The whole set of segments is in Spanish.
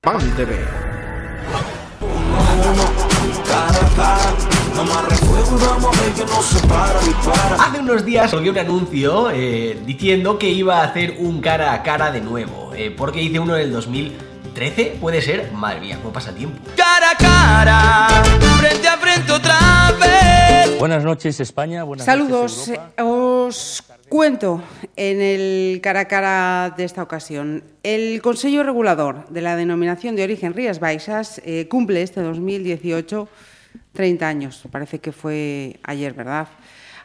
Pan TV. Hace unos días salió un anuncio eh, diciendo que iba a hacer un cara a cara de nuevo, eh, porque hice uno en el 2013, puede ser, madre mía, cómo pasa el tiempo. Cara a cara, frente a frente otra vez. Buenas noches España, buenas Saludos. noches. Eh, Os cuento en el cara a cara de esta ocasión. El Consejo Regulador de la Denominación de Origen Rías Baixas eh, cumple este 2018 30 años. Parece que fue ayer, ¿verdad?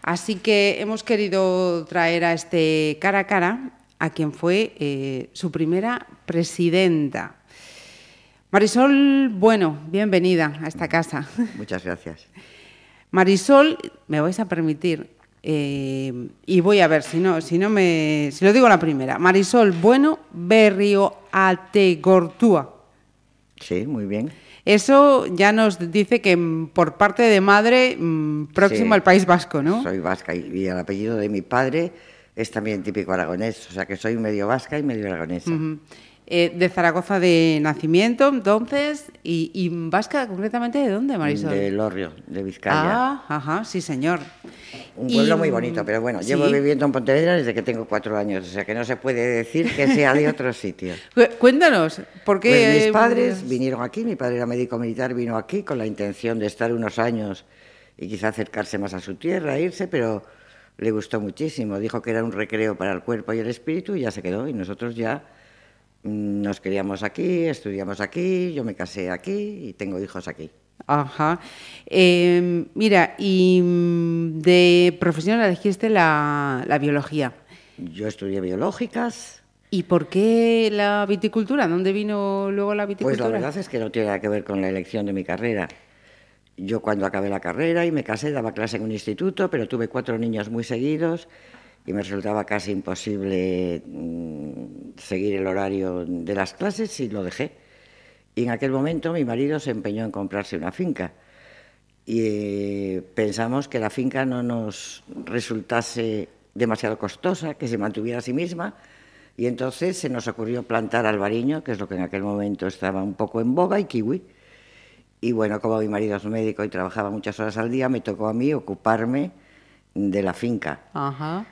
Así que hemos querido traer a este cara a cara a quien fue eh, su primera presidenta. Marisol, bueno, bienvenida a esta casa. Muchas gracias. Marisol, me vais a permitir, eh, y voy a ver si no, si no me, si lo digo la primera. Marisol Bueno Berrio Ategortúa. Sí, muy bien. Eso ya nos dice que mm, por parte de madre mm, próximo Sí. al País Vasco, ¿no? Soy vasca y, el apellido de mi padre es también típico aragonés, o sea que soy medio vasca y medio aragonesa. Eh, de Zaragoza de nacimiento, entonces, y, y vasca concretamente de dónde, Marisol? De Lorrio, de Vizcaya. Ah, ajá, sí, señor. Un Y- pueblo muy bonito, pero bueno, llevo Sí. viviendo en Pontevedra desde que tengo cuatro años, o sea que no se puede decir que sea de otro sitio. Cu- Cuéntanos, ¿por qué? Pues mis padres vinieron aquí, mi padre era médico militar, vino aquí con la intención de estar unos años y quizá acercarse más a su tierra, irse, pero le gustó muchísimo. Dijo que era un recreo para el cuerpo y el espíritu y ya se quedó. Y nosotros ya nos criamos aquí, estudiamos aquí, yo me casé aquí y tengo hijos aquí. Ajá. Eh, mira, y mm, de profesión elegiste la, la biología. Yo estudié biológicas, ¿Y por qué la viticultura? ¿Dónde vino luego la Pues viticultura? la verdad es que no tiene nada que ver con la elección de mi carrera. Yo cuando acabé la carrera y me casé daba clase en un instituto, pero tuve cuatro niños muy seguidos y me resultaba casi imposible mm, seguir el horario de las clases y lo dejé. Y en aquel momento mi marido se empeñó en comprarse una finca y eh, pensamos que la finca no nos resultase demasiado costosa, que se mantuviera a sí misma, y entonces se nos ocurrió plantar albariño, que es lo que en aquel momento estaba un poco en boga, y kiwi. Y bueno, como mi marido es médico y trabajaba muchas horas al día, me tocó a mí ocuparme de la finca. Ajá.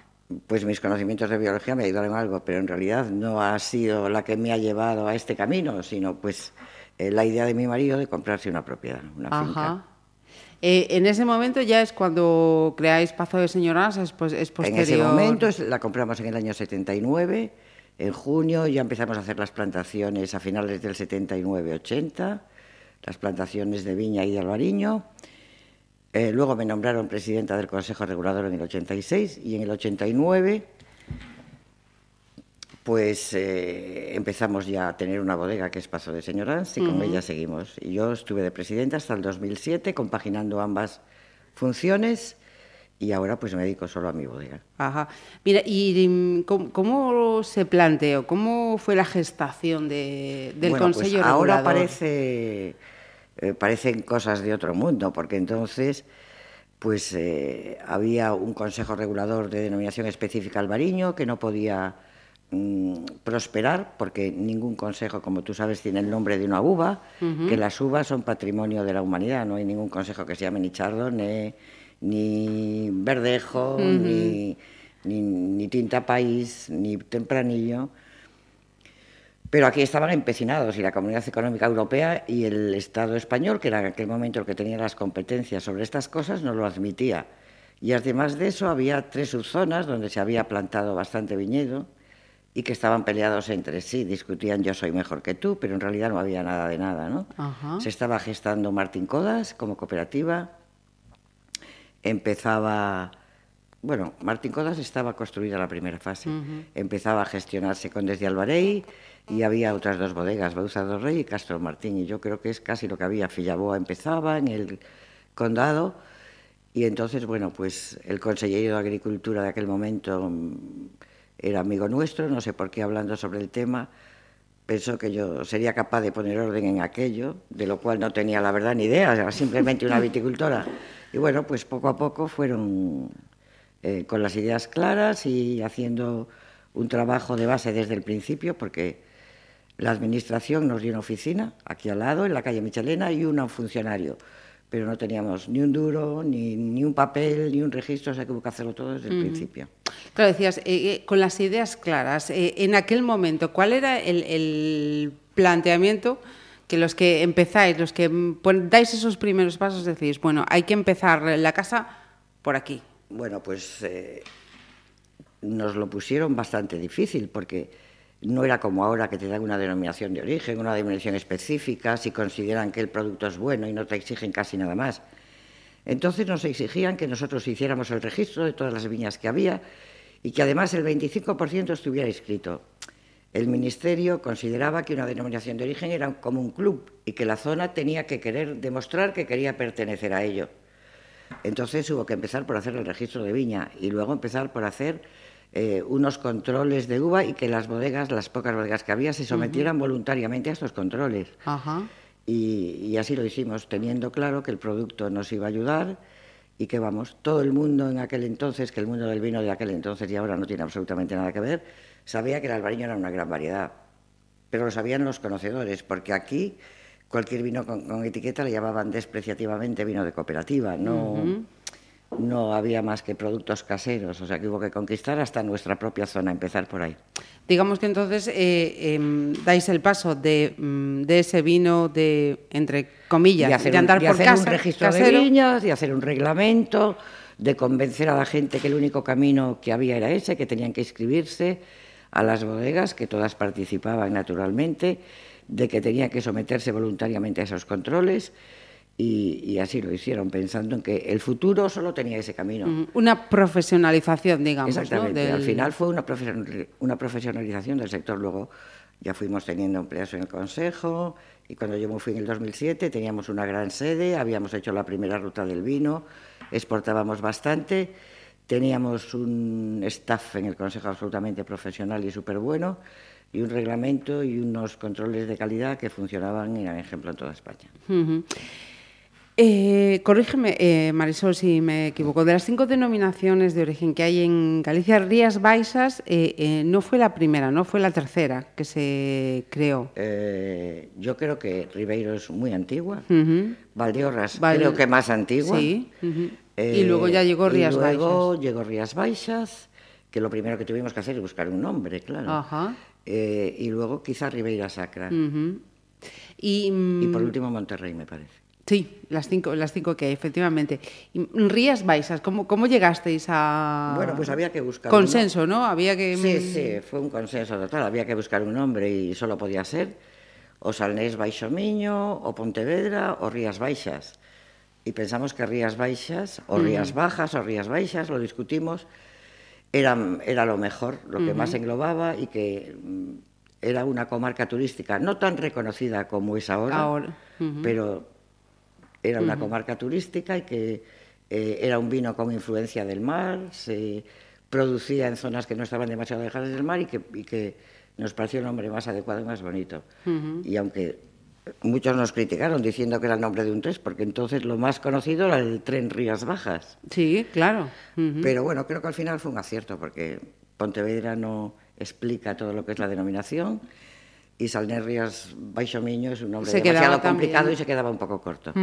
Pues mis conocimientos de biología me ayudaron algo, pero en realidad no ha sido la que me ha llevado a este camino, sino pues eh, la idea de mi marido de comprarse una propiedad, una finca. Eh, en ese momento ya es cuando creáis Pazo de Señoras, es, pues, es En posterior. ese momento es- la compramos en el año 79, en junio ya empezamos a hacer las plantaciones a finales del 79-80, las plantaciones de viña y de albariño. Eh, luego me nombraron presidenta del Consejo Regulador en el 86 y en el 89 pues eh, empezamos ya a tener una bodega que es Paso de Señorans y con ella seguimos. Y yo estuve de presidenta hasta el 2007 compaginando ambas funciones y ahora pues me dedico solo a mi bodega. Ajá. Mira, ¿y mm, cómo, cómo se planteó? ¿Cómo fue la gestación de, del Bueno, pues Consejo ahora Regulador? parece, eh, parecen cosas de otro mundo, porque entonces pues eh, había un consejo regulador de denominación específica albariño que no podía mm, prosperar porque ningún consejo, como tú sabes, tiene el nombre de una uva, que las uvas son patrimonio de la humanidad, no hay ningún consejo que se llame ni chardonnay, ni verdejo, ni, ni, ni tinta país, ni tempranillo. Pero aquí estaban empecinados y la Comunidad Económica Europea y el Estado español, que era en aquel momento el que tenía las competencias sobre estas cosas, no lo admitía. Y además de eso había tres subzonas donde se había plantado bastante viñedo y que estaban peleados entre sí, discutían yo soy mejor que tú, pero en realidad no había nada de nada, ¿no? Ajá. Se estaba gestando Martín Codas como cooperativa, empezaba, bueno, Martín Codas estaba construida la primera fase, empezaba a gestionarse con desde Alvarey y había otras dos bodegas, Bauza do Rey y Castro Martín, y yo creo que es casi lo que había. Fillaboa empezaba en el condado y entonces, bueno, pues el consejero de Agricultura de aquel momento mm, era amigo nuestro, no sé por qué hablando sobre el tema, pensó que yo sería capaz de poner orden en aquello, de lo cual no tenía la verdad ni idea, era simplemente una viticultora. Y bueno, pues poco a poco fueron eh, con las ideas claras y haciendo un trabajo de base desde el principio, porque La administración nos dio una oficina aquí al lado, en la calle Michelena, y un funcionario. Pero no teníamos ni un duro, ni, ni un papel, ni un registro, o sea que hubo que hacerlo todo desde el principio. Claro, decías, eh, eh, con las ideas claras, eh, en aquel momento, ¿cuál era el, el planteamiento que los que empezáis, los que dais esos primeros pasos, decís, bueno, hay que empezar la casa por aquí? Bueno, pues nos lo pusieron bastante difícil porque no era como ahora que te dan una denominación de origen, una denominación específica, si consideran que el producto es bueno y no te exigen casi nada más. Entonces nos exigían que nosotros hiciéramos el registro de todas las viñas que había y que además el 25% estuviera inscrito. El Ministerio consideraba que una denominación de origen era como un club y que la zona tenía que querer demostrar que quería pertenecer a ello. Entonces hubo que empezar por hacer el registro de viña y luego empezar por hacer eh, unos controles de uva y que las bodegas, las pocas bodegas que había, se sometieran voluntariamente a estos controles. Ajá. Y, y así lo hicimos, teniendo claro que el producto nos iba a ayudar y que vamos, todo el mundo en aquel entonces, que el mundo del vino de aquel entonces y ahora no tiene absolutamente nada que ver, sabía que el albariño era una gran variedad. Pero lo sabían los conocedores, porque aquí cualquier vino con, con etiqueta le llamaban despreciativamente vino de cooperativa, no, no había más que productos caseros, o sea que hubo que conquistar hasta nuestra propia zona, empezar por ahí. Digamos que entonces eh, em, dais el paso de, mm, de ese vino de, entre comillas, de hacer, de andar un, de por hacer casa, un registro casero. de viñas, de hacer un reglamento, de convencer a la gente que el único camino que había era ese, que tenían que inscribirse a las bodegas, que todas participaban naturalmente, de que tenían que someterse voluntariamente a esos controles. Y, y así lo hicieron, pensando en que el futuro solo tenía ese camino. Una profesionalización, digamos. ¿no? Exactamente. del- Al final fue una, una profesionalización del sector. Luego ya fuimos teniendo empleados en el Consejo y cuando yo me fui en el 2007 teníamos una gran sede, habíamos hecho la primera ruta del vino, exportábamos bastante, teníamos un staff en el Consejo absolutamente profesional y súper bueno y un reglamento y unos controles de calidad que funcionaban y eran ejemplo en toda España. Ujú. Eh, corrígeme, eh, Marisol, si me equivoco. De las cinco denominaciones de origen que hay en Galicia, Rías Baixas eh, eh, no fue la primera, no fue la tercera que se creó. Eh, yo creo que Ribeiro es muy antigua, Ujú. Valdeorras Val- creo que más antigua. Sí. Y luego ya llegó Rías y luego Baixas. llegó Rías Baixas, que lo primero que tuvimos que hacer es buscar un nombre, claro. Ajá. Y luego quizá Ribeira Sacra. Y, Y mm, por último Monterrey, me parece. Sí, las cinco, las cinco que hay, efectivamente. Mm, Rías Baixas, ¿cómo, cómo llegasteis a Bueno, pues había que buscar consenso, ¿no? Había que Sí, mm, sí, fue un consenso total. Había que buscar un nombre y solo podía ser o Salnés Baixo Miño, o Pontevedra, o Rías Baixas. Y pensamos que Rías Baixas, o Rías Bajas, o Rías Baixas, lo discutimos, era, era lo mejor, lo que más englobaba y que mm, era una comarca turística, no tan reconocida como es ahora, pero era una comarca turística y que eh, era un vino con influencia del mar, se producía en zonas que no estaban demasiado alejadas del mar y que, y que nos pareció el nombre más adecuado y más bonito. Y aunque muchos nos criticaron diciendo que era el nombre de un tren, porque entonces lo más conocido era el tren Rías Bajas. Sí, claro. Ujú. Pero bueno, creo que al final fue un acierto, porque Pontevedra no explica todo lo que es la denominación y Salner Rías Baixo Miño es un nombre Se demasiado también. complicado y se quedaba un poco corto.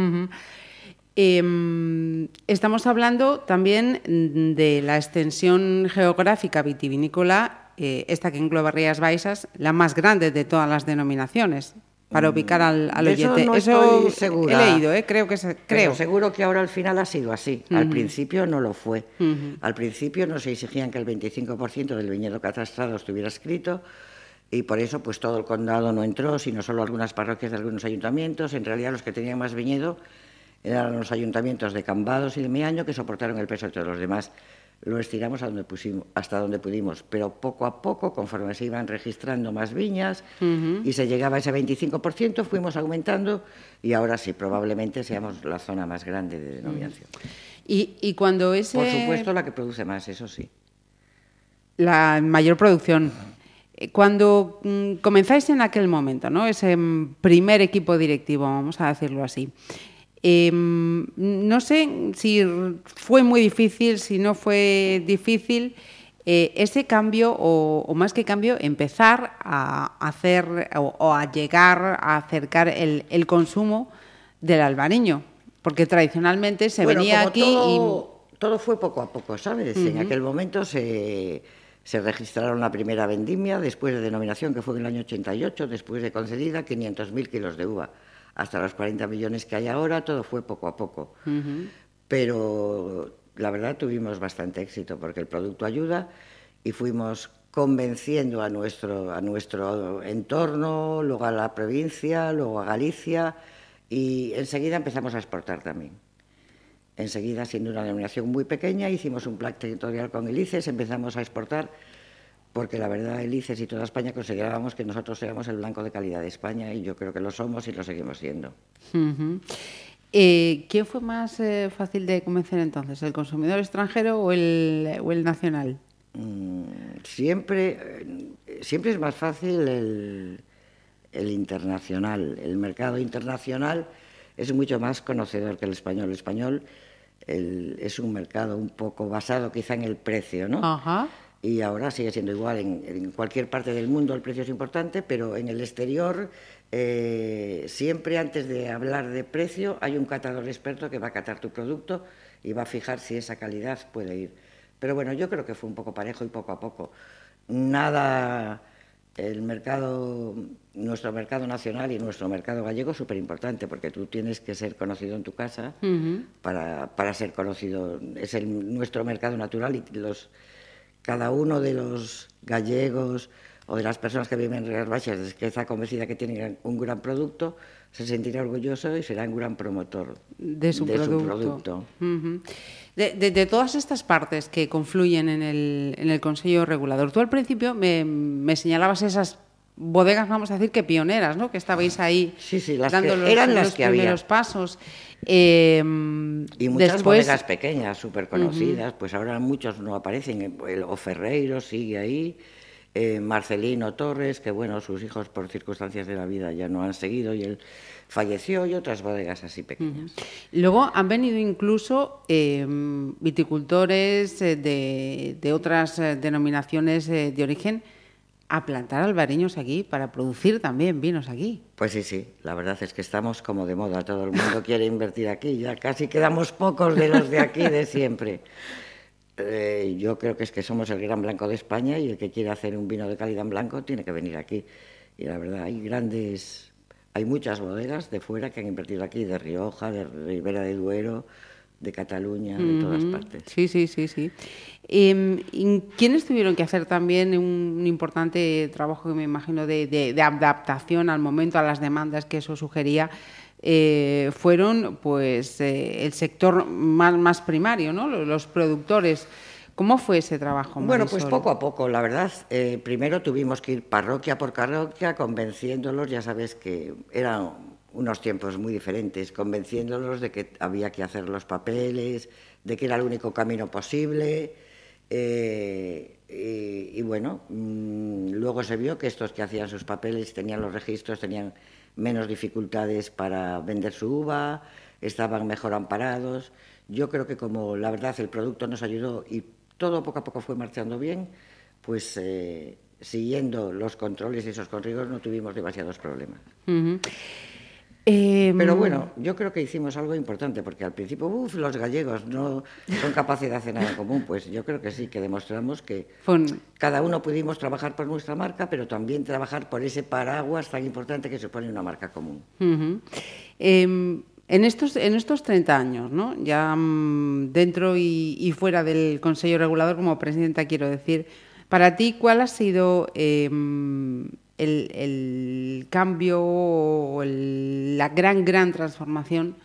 Em, estamos hablando también mm, de la extensión geográfica vitivinícola, eh, esta que engloba Rías Baixas, la más grande de todas las denominaciones, para ubicar al, al Mm, de eso oyente. no estoy segura. he leído, ¿eh? creo que se, Pero creo. seguro que ahora al final ha sido así. Al principio no lo fue. Al principio nos exigían que el 25% del viñedo catastrado estuviera escrito y por eso pues todo el condado no entró, sino solo algunas parroquias de algunos ayuntamientos. En realidad los que tenían más viñedo eran los ayuntamientos de Cambados y de Miaño que soportaron el peso de todos los demás. Lo estiramos a donde pusimos, hasta donde pudimos, pero poco a poco, conforme se iban registrando más viñas y se llegaba a ese 25%, fuimos aumentando y ahora sí, probablemente seamos la zona más grande de denominación. Y, y cuando ese... Por supuesto, la que produce más, eso sí. la mayor producción. Cuando mm, comenzáis en aquel momento, ¿no? Ese mm, primer equipo directivo, vamos a decirlo así. eh, no sé si fue muy difícil, si no fue difícil eh, ese cambio, o, o, más que cambio, empezar a hacer o, o a llegar a acercar el, el, consumo del albariño, porque tradicionalmente se bueno, venía aquí todo, y... Todo fue poco a poco, ¿sabes? Uh -huh. En aquel momento se, se registraron la primera vendimia, después de denominación, que fue en el año 88, después de concedida, 500.000 kilos de uva. Hasta los 40 millones que hay ahora, todo fue poco a poco. Uh -huh. Pero la verdad tuvimos bastante éxito porque el producto ayuda y fuimos convenciendo a nuestro, a nuestro entorno, luego a la provincia, luego a Galicia y enseguida empezamos a exportar también. Enseguida, siendo una denominación muy pequeña, hicimos un plan territorial con Elices, empezamos a exportar porque la verdad Elices y toda España considerábamos que nosotros éramos el blanco de calidad de España y yo creo que lo somos y lo seguimos siendo. Uh -huh. Eh, ¿Quién fue más eh, fácil de convencer entonces, el consumidor extranjero o el, o el nacional? Mm, siempre, siempre es más fácil el, el, internacional. El mercado internacional es mucho más conocedor que el español. El español el, es un mercado un poco basado quizá en el precio, ¿no? Ajá. Y ahora sigue siendo igual. En, en cualquier parte del mundo el precio es importante, pero en el exterior eh, siempre antes de hablar de precio hay un catador experto que va a catar tu producto y va a fijar si esa calidad puede ir. Pero bueno, yo creo que fue un poco parejo y poco a poco. Nada, el mercado, nuestro mercado nacional y nuestro mercado gallego es súper importante porque tú tienes que ser conocido en tu casa uh -huh. para, para, ser conocido. Es el, nuestro mercado natural y los, cada uno de los gallegos, o de las personas que viven en Rías Baixas, que está convencida que tienen un gran producto, se sentirá orgulloso y será un gran promotor de su de producto. Su producto. Uh -huh. de, de, de, todas estas partes que confluyen en el, en el Consejo Regulador, tú al principio me, me, señalabas esas bodegas, vamos a decir que pioneras, ¿no? Que estabais ahí sí, sí, las dando que, los, eran las los que primeros había. pasos. Eh, y muchas después... bodegas pequeñas, súper conocidas, uh -huh. pues ahora muchos no aparecen. El, o Ferreiro sigue ahí. Eh, Marcelino Torres, que bueno, sus hijos por circunstancias de la vida ya no han seguido y él falleció y otras bodegas así pequeñas. Uh -huh. Luego han venido incluso eh, viticultores eh, de, de, otras eh, denominaciones de origen a plantar albariños aquí para producir también vinos aquí. Pues sí, sí, la verdad es que estamos como de moda, todo el mundo quiere invertir aquí, ya casi quedamos pocos de los de aquí de siempre. Eh, yo creo que es que somos el gran blanco de España y el que quiere hacer un vino de calidad en blanco tiene que venir aquí. Y la verdad, hay grandes, hay muchas bodegas de fuera que han invertido aquí, de Rioja, de Ribera de Duero, de Cataluña, de todas partes. Sí, sí, sí, sí. Eh, ¿Quiénes tuvieron que hacer también un, un importante trabajo, que me imagino, de, de, de, adaptación al momento, a las demandas que eso sugería? Eh, fueron pues eh, el sector más, más primario, ¿no? los productores. ¿Cómo fue ese trabajo? Marisol? Bueno, pues poco a poco, la verdad. Eh, primero tuvimos que ir parroquia por parroquia convenciéndolos, ya sabes que eran unos tiempos muy diferentes, convenciéndolos de que había que hacer los papeles, de que era el único camino posible. Eh, y, y, bueno, mmm, luego se vio que estos que hacían sus papeles tenían los registros, tenían menos dificultades para vender su uva, estaban mejor amparados. Yo creo que como la verdad el producto nos ayudó y todo poco a poco fue marchando bien, pues eh, siguiendo los controles y esos contrigos no tuvimos demasiados problemas. Eh, Pero bueno, yo creo que hicimos algo importante, porque al principio, uff, los gallegos no son capaces de hacer nada en común. Pues yo creo que sí, que demostramos que Fun. cada uno pudimos trabajar por nuestra marca, pero también trabajar por ese paraguas tan importante que supone una marca común. Uh -huh. eh, en estos, en estos 30 años, ¿no? ya um, dentro y, y, fuera del Consejo Regulador, como presidenta, quiero decir, para ti, ¿cuál ha sido eh, el, el, cambio o el, la gran, gran transformación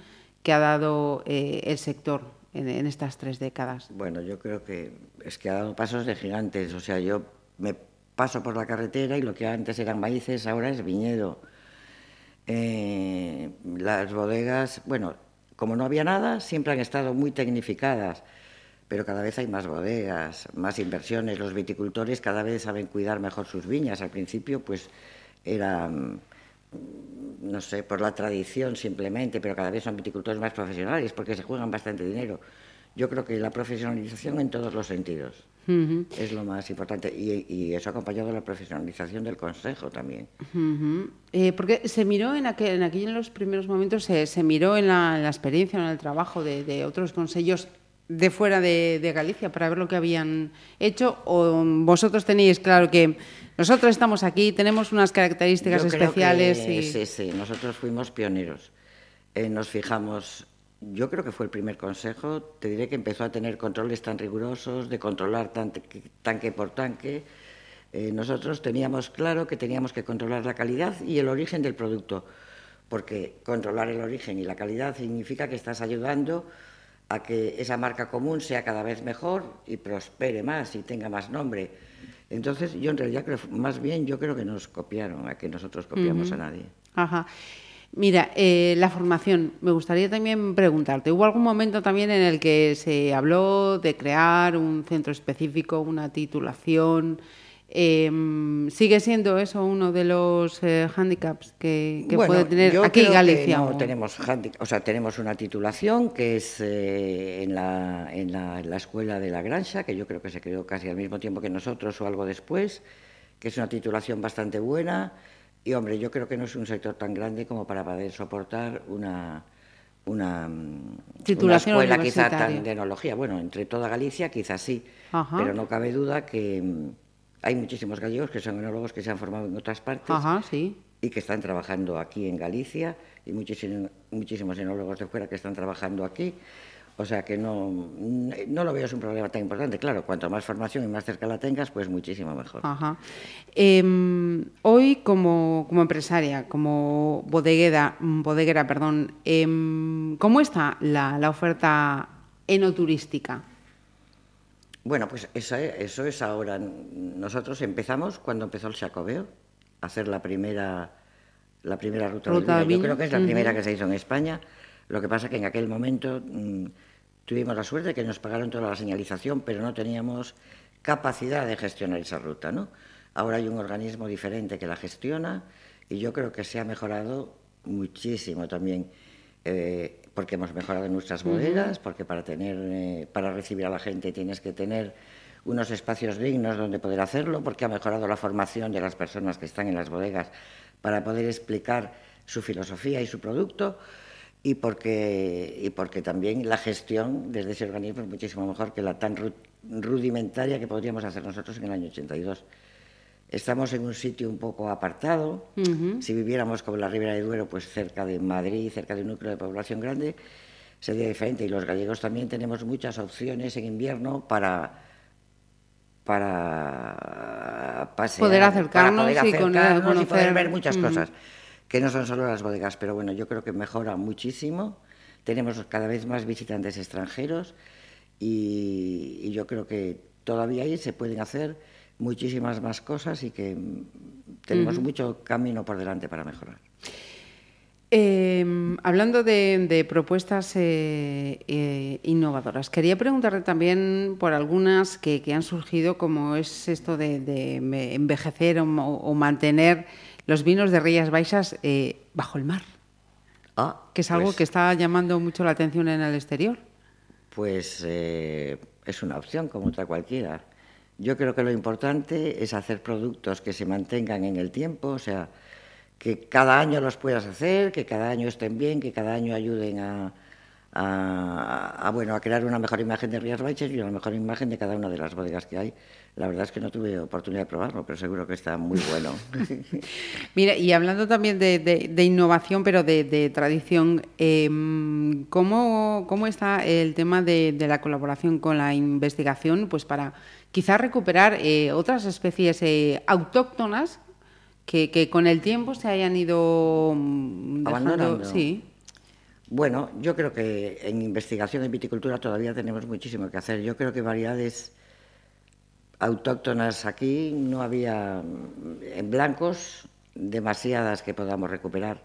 que ha dado eh, el sector en, en, estas tres décadas? Bueno, yo creo que es que ha dado pasos de gigantes. O sea, yo me paso por la carretera y lo que antes eran maíces ahora es viñedo. Eh, las bodegas, bueno, como no había nada, siempre han estado muy tecnificadas, pero cada vez hay más bodegas, más inversiones. Los viticultores cada vez saben cuidar mejor sus viñas. Al principio, pues era, no sé, por la tradición simplemente, pero cada vez son viticultores más profesionales porque se juegan bastante dinero. Yo creo que la profesionalización en todos los sentidos es lo más importante y, y eso acompañado de la profesionalización del Consejo también. Ujú. Eh, porque se miró en aquel, en aquellos los primeros momentos, se, se miró en la, en la experiencia, en el trabajo de, de otros consejos de fuera de, de Galicia para ver lo que habían hecho o vosotros tenéis claro que nosotros estamos aquí, tenemos unas características Yo especiales que y... Sí, sí, nosotros fuimos pioneros. Eh, nos fijamos, yo creo que fue el primer consejo, te diré que empezó a tener controles tan rigurosos, de controlar tanque, tanque por tanque. Eh, nosotros teníamos claro que teníamos que controlar la calidad y el origen del producto, porque controlar el origen y la calidad significa que estás ayudando a que esa marca común sea cada vez mejor y prospere más y tenga más nombre. Entonces, yo en realidad creo, más bien yo creo que nos copiaron, a que nosotros copiamos a nadie. Ajá. Mira, eh, la formación, me gustaría también preguntarte, ¿hubo algún momento también en el que se habló de crear un centro específico, una titulación? Eh, ¿Sigue siendo eso uno de los eh, hándicaps que, que Bueno, puede tener aquí creo que Galicia? no o- tenemos o sea, tenemos una titulación que es eh, en, la, en, la, en la escuela de la Granja, que yo creo que se creó casi al mismo tiempo que nosotros o algo después, que es una titulación bastante buena. Y hombre, yo creo que no es un sector tan grande como para poder soportar una, una, mm, Titulación una escuela quizá tan de enología. Bueno, entre toda Galicia quizás sí, Ajá. pero no cabe duda que mm, hay muchísimos gallegos que son enólogos que se han formado en otras partes Ajá, sí. y que están trabajando aquí en Galicia y muchísimos, muchísimos enólogos de fuera que están trabajando aquí. O sea que no, no lo veo es un problema tan importante. Claro, cuanto más formación y más cerca la tengas, pues muchísimo mejor. Ajá. Em, hoy, como, como empresaria, como bodeguera, mm, bodeguera perdón, em, ¿cómo está la, la oferta enoturística? Bueno, pues eso, es- eso es ahora. Nosotros empezamos cuando empezó el Xacobeo, a hacer la primera, la primera ruta, Ruta del vino. Yo creo que es la primera que se hizo en España. Lo que pasa que en aquel momento mm, tuvimos la suerte de que nos pagaron toda la señalización, pero no teníamos capacidad de gestionar esa ruta, ¿no? Ahora hay un organismo diferente que la gestiona y yo creo que se ha mejorado muchísimo también. eh, porque hemos mejorado nuestras bodegas, porque para tener, eh, para recibir a la gente tienes que tener unos espacios dignos donde poder hacerlo, porque ha mejorado la formación de las personas que están en las bodegas para poder explicar su filosofía y su producto, y porque, y porque también la gestión desde ese organismo es muchísimo mejor que la tan ru- rudimentaria que podríamos hacer nosotros en el año 82. Estamos en un sitio un poco apartado. Si viviéramos como la Ribera de Duero, pues cerca de Madrid, cerca de un núcleo de población grande, sería diferente. Y los gallegos también tenemos muchas opciones en invierno para para pasear, Poder acercarnos para poder y con- acercarnos y conocer. poder ver muchas cosas que no son solo las bodegas, pero bueno, yo creo que mejora muchísimo. Tenemos cada vez más visitantes extranjeros y, y yo creo que todavía ahí se pueden hacer muchísimas más cosas y que mm, tenemos mucho camino por delante para mejorar. Em, hablando de, de propuestas eh, eh, innovadoras, quería preguntarte también por algunas que, que han surgido, como es esto de, envejecer o, mantener los vinos de Rías Baixas eh, bajo el mar, Ah, que es algo pues- que está llamando mucho la atención en el exterior. Pues es una opción como otra cualquiera. Yo creo que lo importante es hacer productos que se mantengan en el tiempo, o sea, que cada año los puedas hacer, que cada año estén bien, que cada año ayuden a, bueno, a crear una mejor imagen de Rías Baixas y una mejor imagen de cada una de las bodegas que hay. La verdad es que no tuve oportunidad de probarlo, pero seguro que está muy bueno. Mira, y hablando también de, innovación, pero de, tradición, em, ¿cómo, cómo está el tema de la colaboración con la investigación pues para quizás recuperar eh, otras especies eh, autóctonas que, que con el tiempo se hayan ido mm, dejando? Abandonando. Sí. Bueno, yo creo que en investigación en viticultura todavía tenemos muchísimo que hacer. Yo creo que variedades autóctonas aquí no había mm, en blancos demasiadas que podamos recuperar.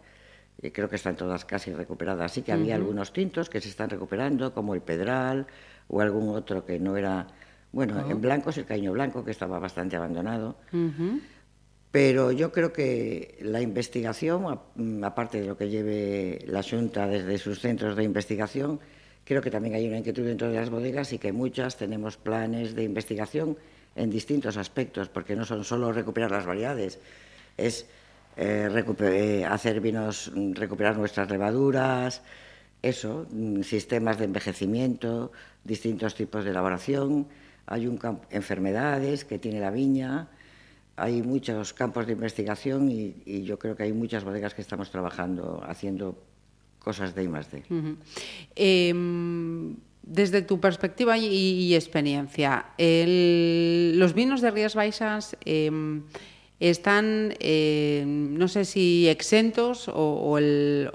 Creo que están todas casi recuperadas. Sí que había algunos tintos que se están recuperando, como el Pedral o algún otro que no era... Bueno, en blancos el caño blanco, que estaba bastante abandonado. Pero yo creo que la investigación, mm, aparte de lo que lleve la Junta desde sus centros de investigación, Creo que también hay una inquietud dentro de las bodegas y que muchas tenemos planes de investigación en distintos aspectos, porque no son solo recuperar las variedades, es eh, eh, hacer vinos, recuperar nuestras levaduras, eso, mm, sistemas de envejecimiento, distintos tipos de elaboración, hay un enfermedades que tiene la viña, hay muchos campos de investigación y, yo creo que hay muchas bodegas que estamos trabajando haciendo cosas de I D. Em, desde tu perspectiva y, experiencia, los vinos de Rías Baixas em, están, em, no sé si exentos o, el,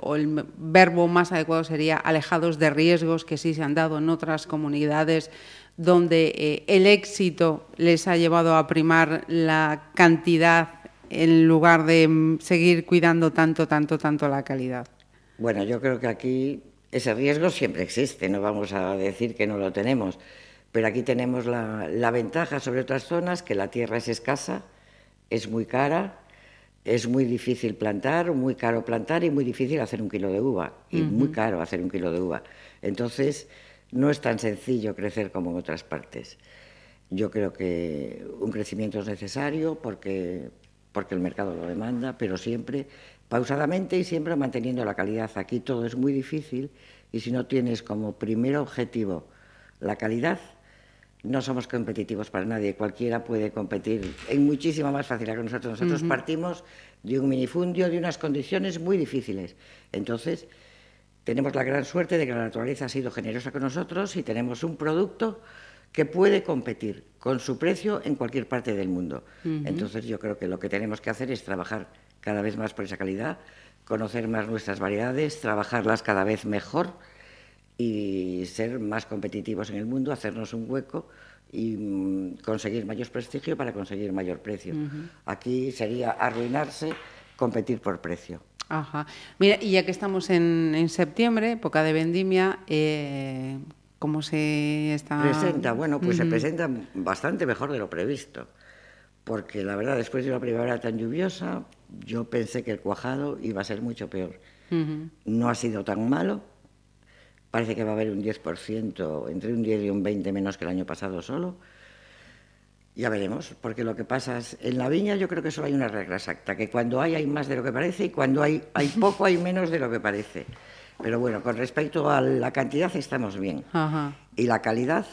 verbo más adecuado sería alejados de riesgos que sí se han dado en otras comunidades donde eh, el éxito les ha llevado a primar la cantidad en lugar de mm, seguir cuidando tanto, tanto, tanto la calidad. Bueno, yo creo que aquí ese riesgo siempre existe, no vamos a decir que no lo tenemos, pero aquí tenemos la, ventaja sobre otras zonas, que la tierra es escasa, es muy cara, es muy difícil plantar, muy caro plantar y muy difícil hacer un kilo de uva, y muy caro hacer un kilo de uva. Entonces, no es tan sencillo crecer como en otras partes. Yo creo que un crecimiento es necesario porque, porque el mercado lo demanda, pero siempre pausadamente y siempre manteniendo la calidad. Aquí todo es muy difícil y si no tienes como primer objetivo la calidad, no somos competitivos para nadie. Cualquiera puede competir en muchísima más facilidad que nosotros. Nosotros partimos de un minifundio, de unas condiciones muy difíciles. Entonces, tenemos la gran suerte de que la naturaleza ha sido generosa con nosotros y tenemos un producto que puede competir con su precio en cualquier parte del mundo. Entonces yo creo que lo que tenemos que hacer es trabajar cada vez más por esa calidad, conocer más nuestras variedades, trabajarlas cada vez mejor y ser más competitivos en el mundo, hacernos un hueco y mm, conseguir mayor prestigio para conseguir mayor precio. Aquí sería arruinarse competir por precio. Ajá. Mira, y ya que estamos en, septiembre, época de vendimia, eh, ¿cómo se está...? Presenta, bueno, pues se presenta bastante mejor de lo previsto, porque la verdad, después de una primavera tan lluviosa, yo pensé que el cuajado iba a ser mucho peor. No ha sido tan malo, parece que va a haber un 10%, entre un 10 y un 20 menos que el año pasado solo, ya veremos, porque lo que pasa es, en la viña yo creo que solo hay una regla exacta, que cuando hay hay más de lo que parece y cuando hay, hay poco hay menos de lo que parece. Pero bueno, con respecto a la cantidad estamos bien. Y la calidad,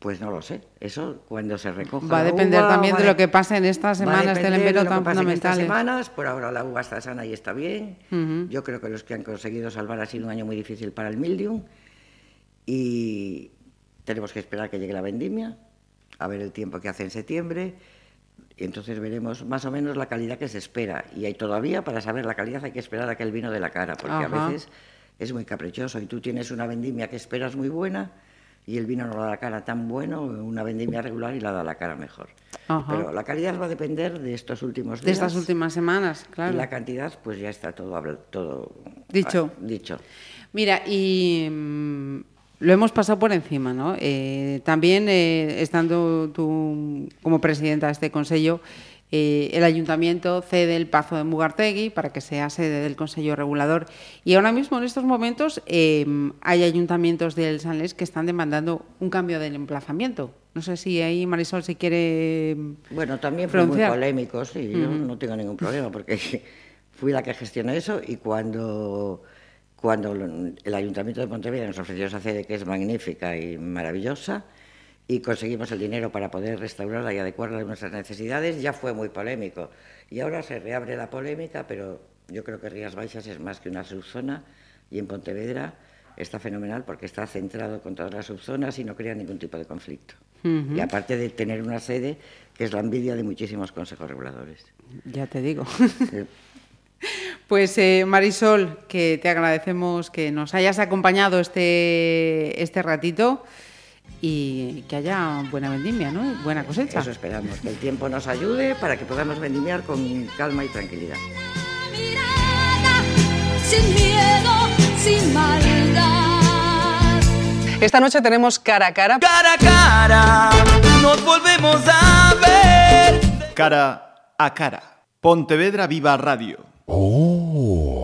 pues no lo sé. Eso cuando se recoja. Va a depender también de, lo que pase en estas semanas del envero tan fundamentales. semanas, por ahora la uva está sana y está bien. Yo creo que los que han conseguido salvar ha sido un año muy difícil para el mildium. Y tenemos que esperar que llegue la vendimia a ver el tiempo que hace en septiembre y entonces veremos más o menos la calidad que se espera. Y hay todavía, para saber la calidad, hay que esperar a que el vino de la cara, porque a veces es muy caprichoso y tú tienes una vendimia que esperas muy buena y el vino no da la cara tan bueno, una vendimia regular y la da la cara mejor. Pero la calidad va a depender de estos últimos días. De estas últimas semanas, claro. Y la cantidad, pues ya está todo, todo dicho. Ah, dicho. Mira, y mm, lo hemos pasado por encima, ¿no? Eh, también, eh, estando tú como presidenta de este Consejo, eh, el Ayuntamiento cede el Pazo de Mugartegui para que sea sede del Consejo Regulador. Y ahora mismo, en estos momentos, hay ayuntamientos del Sanlés que están demandando un cambio del emplazamiento. No sé si ahí Marisol si quiere. Bueno, también fue muy polémico, sí. Yo no tengo ningún problema porque fui la que gestionó eso y cuando cuando el Ayuntamiento de Pontevedra nos ofreció esa sede que es magnífica y maravillosa y conseguimos el dinero para poder restaurarla y adecuarla a nuestras necesidades, ya fue muy polémico. Y ahora se reabre la polémica, pero yo creo que Rías Baixas es más que una subzona y en Pontevedra está fenomenal porque está centrado con todas las subzonas y no crea ningún tipo de conflicto. Y aparte de tener una sede que es la envidia de muchísimos consejos reguladores. Ya te digo. Pues eh, Marisol, que te agradecemos que nos hayas acompañado este, este ratito y que haya buena vendimia, ¿no? Buena cosecha. Eso esperamos, que el tiempo nos ayude para que podamos vendimiar con calma y tranquilidad. sin miedo, sin maldad. Esta noche tenemos cara a cara. Cara a cara, nos volvemos a ver. Cara a cara. Pontevedra Viva Radio. 哦。